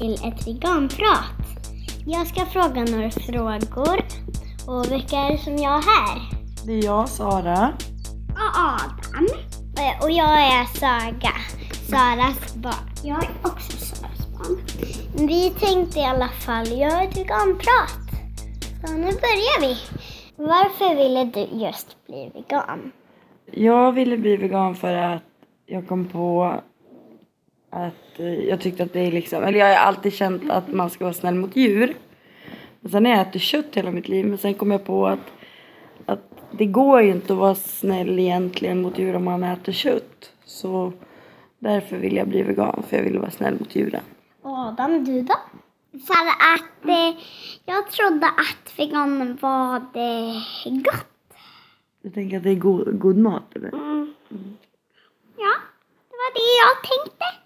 till ett veganprat. Jag ska fråga några frågor. Och vilka är det som jag är här? Det är jag, Sara. Och Adam. Och jag är Saga, Saras barn. Jag är också Saras barn. Vi tänkte i alla fall göra ett veganprat. Så nu börjar vi. Varför ville du just bli vegan? Jag ville bli vegan för att jag kom på att eh, jag tyckte att det är liksom, eller jag har alltid känt att man ska vara snäll mot djur. Men sen har jag ätit kött hela mitt liv men sen kom jag på att, att det går ju inte att vara snäll egentligen mot djur om man äter kött. Så därför vill jag bli vegan, för jag vill vara snäll mot djuren. Adam, du då? För att eh, jag trodde att vegan var det gott. Du tänker att det är god, god mat eller? Mm. Ja, det var det jag tänkte.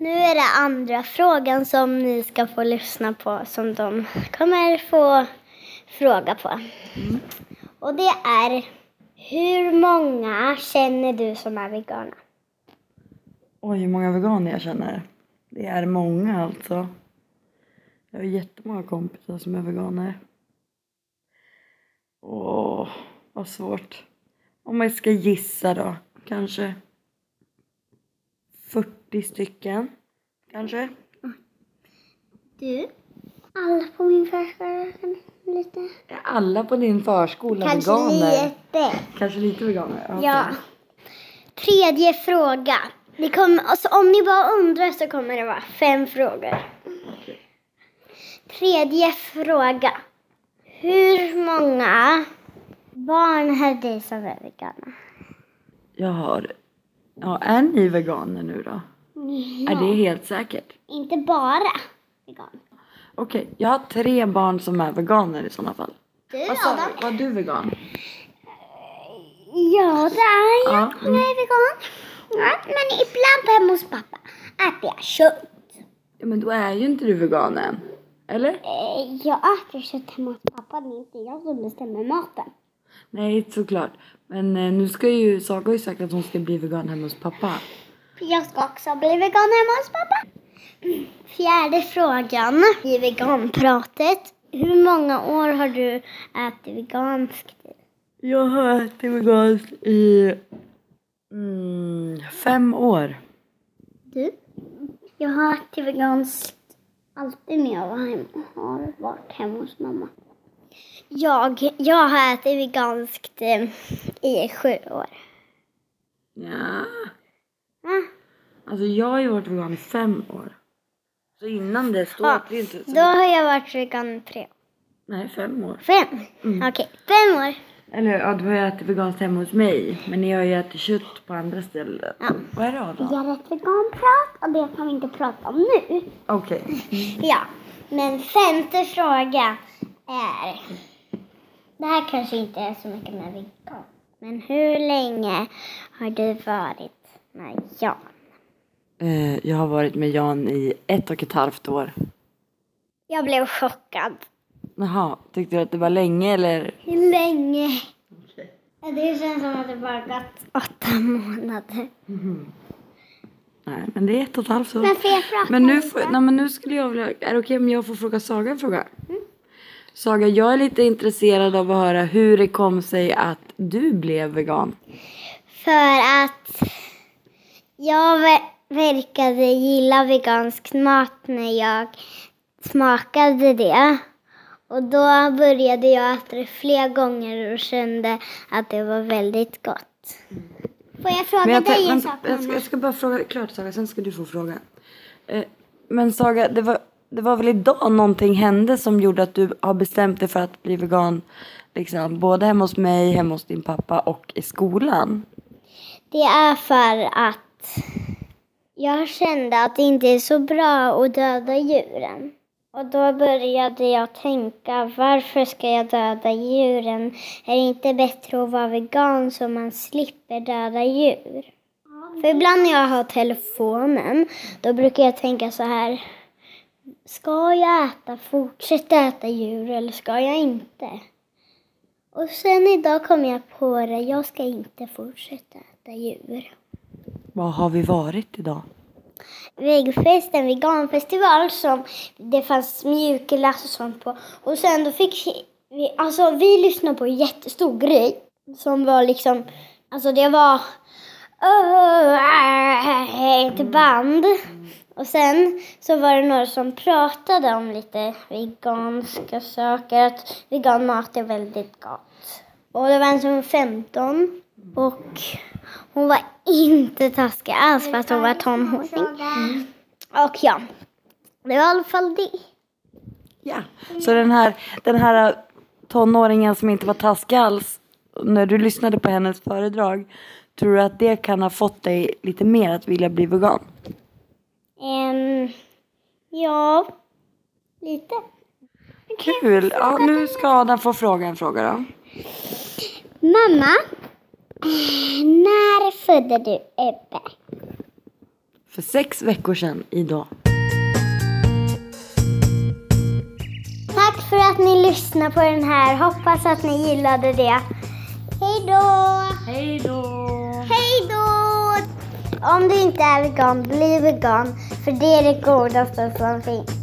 Nu är det andra frågan som ni ska få lyssna på som de kommer få fråga på. Och det är hur många känner du som är veganer? Oj, hur många veganer jag känner. Det är många alltså. Jag har jättemånga kompisar som är veganer. Åh, vad svårt. Om jag ska gissa då. Kanske 40 stycken. Kanske. Du? Alla på min förskola lite. Är alla på din förskola Kanske veganer? lite. Kanske lite veganer? Ja. okej. Tredje fråga. Det kommer, alltså, om ni bara undrar så kommer det vara fem frågor. Okej. Tredje fråga. Hur många barn har du som är veganer? Jag har... Ja, är ni veganer nu då? Är det helt säkert? Inte bara vegan. Okej, jag har tre barn som är veganer i sådana fall. Du Vad sa Adam? du? Var du vegan? Ja, det är jag. Ja, mm. Jag är vegan. Ja, men ibland hemma hos pappa äter jag kött. Ja, men då är ju inte du vegan än. Eller? Eh, Jag äter kött hemma hos pappa. Det är inte jag som bestämmer maten. Nej, såklart. Men eh, nu ska ju Saga har ju sagt att hon ska bli vegan hemma hos pappa. Jag ska också bli vegan hemma hos pappa. Fjärde frågan i veganpratet. Hur många år har du ätit veganskt? Jag har ätit veganskt i mm, fem år. Du? Jag har ätit veganskt alltid när jag var hemma, har varit hemma hos mamma. Jag, jag har ätit veganskt eh, i sju år. Ja. Ah, Alltså jag har ju varit vegan i fem år. Så innan dess då Ja, åt vi inte så då har jag varit vegan i tre år. Nej, fem år. Fem? Mm. Okej, fem år. Eller ja, du har ju ätit veganskt hemma hos mig. Men ni har ju ätit kött på andra ställen. Ja. Vad är det Adam? Vi har ett veganprat och det kan vi inte prata om nu. Okej. Ja, men femte fråga är... Det här kanske inte är så mycket med vegan. Men hur länge har du varit med Jan? Eh, jag har varit med Jan i ett och ett halvt år. Jag blev chockad. Jaha, tyckte du att det var länge eller? Länge? Det känns som att det bara gått åtta månader. Nej, men det är ett och ett halvt år. Men får jag Men nu, får, nej, men nu skulle jag vilja, är det okej om jag får fråga Saga en fråga? Saga, jag är lite intresserad av att höra hur det kom sig att du blev vegan. För att jag ver- verkade gilla vegansk mat när jag smakade det. Och då började jag äta det flera gånger och kände att det var väldigt gott. Får jag fråga jag, dig en sak, jag, ska, jag ska bara fråga klart Saga, sen ska du få fråga. Eh, men Saga, det var, det var väl idag någonting hände som gjorde att du har bestämt dig för att bli vegan? Liksom, både hemma hos mig, hemma hos din pappa och i skolan. Det är för att jag kände att det inte är så bra att döda djuren. Och då började jag tänka, varför ska jag döda djuren? Är det inte bättre att vara vegan så man slipper döda djur? För ibland när jag har telefonen, då brukar jag tänka så här. Ska jag äta, fortsätta äta djur eller ska jag inte? Och sen idag kom jag på det, jag ska inte fortsätta äta djur. Vad har vi varit idag? väggfest, en veganfestival som det fanns mjukglass och sånt på. Och sen då fick vi, alltså vi lyssnade på en jättestor grej som var liksom, alltså det var ett band. Och sen så var det några som pratade om lite veganska saker, att vegan mat är väldigt gott. Och det var en som var 15 och hon var inte taskig alls fast hon var tonåring. Och ja, det var i alla fall det. Ja. Så den här, den här tonåringen som inte var taskig alls, när du lyssnade på hennes föredrag, tror du att det kan ha fått dig lite mer att vilja bli vegan? Ehm, ja, lite. Kul! Ja, nu ska Adam få fråga en fråga då. Mamma, när födde du Ebbe? För sex veckor sedan idag. Tack för att ni lyssnade på den här. Hoppas att ni gillade det. Hej då! Hej då! Om du inte är vegan, bli vegan. För det är det godaste som finns.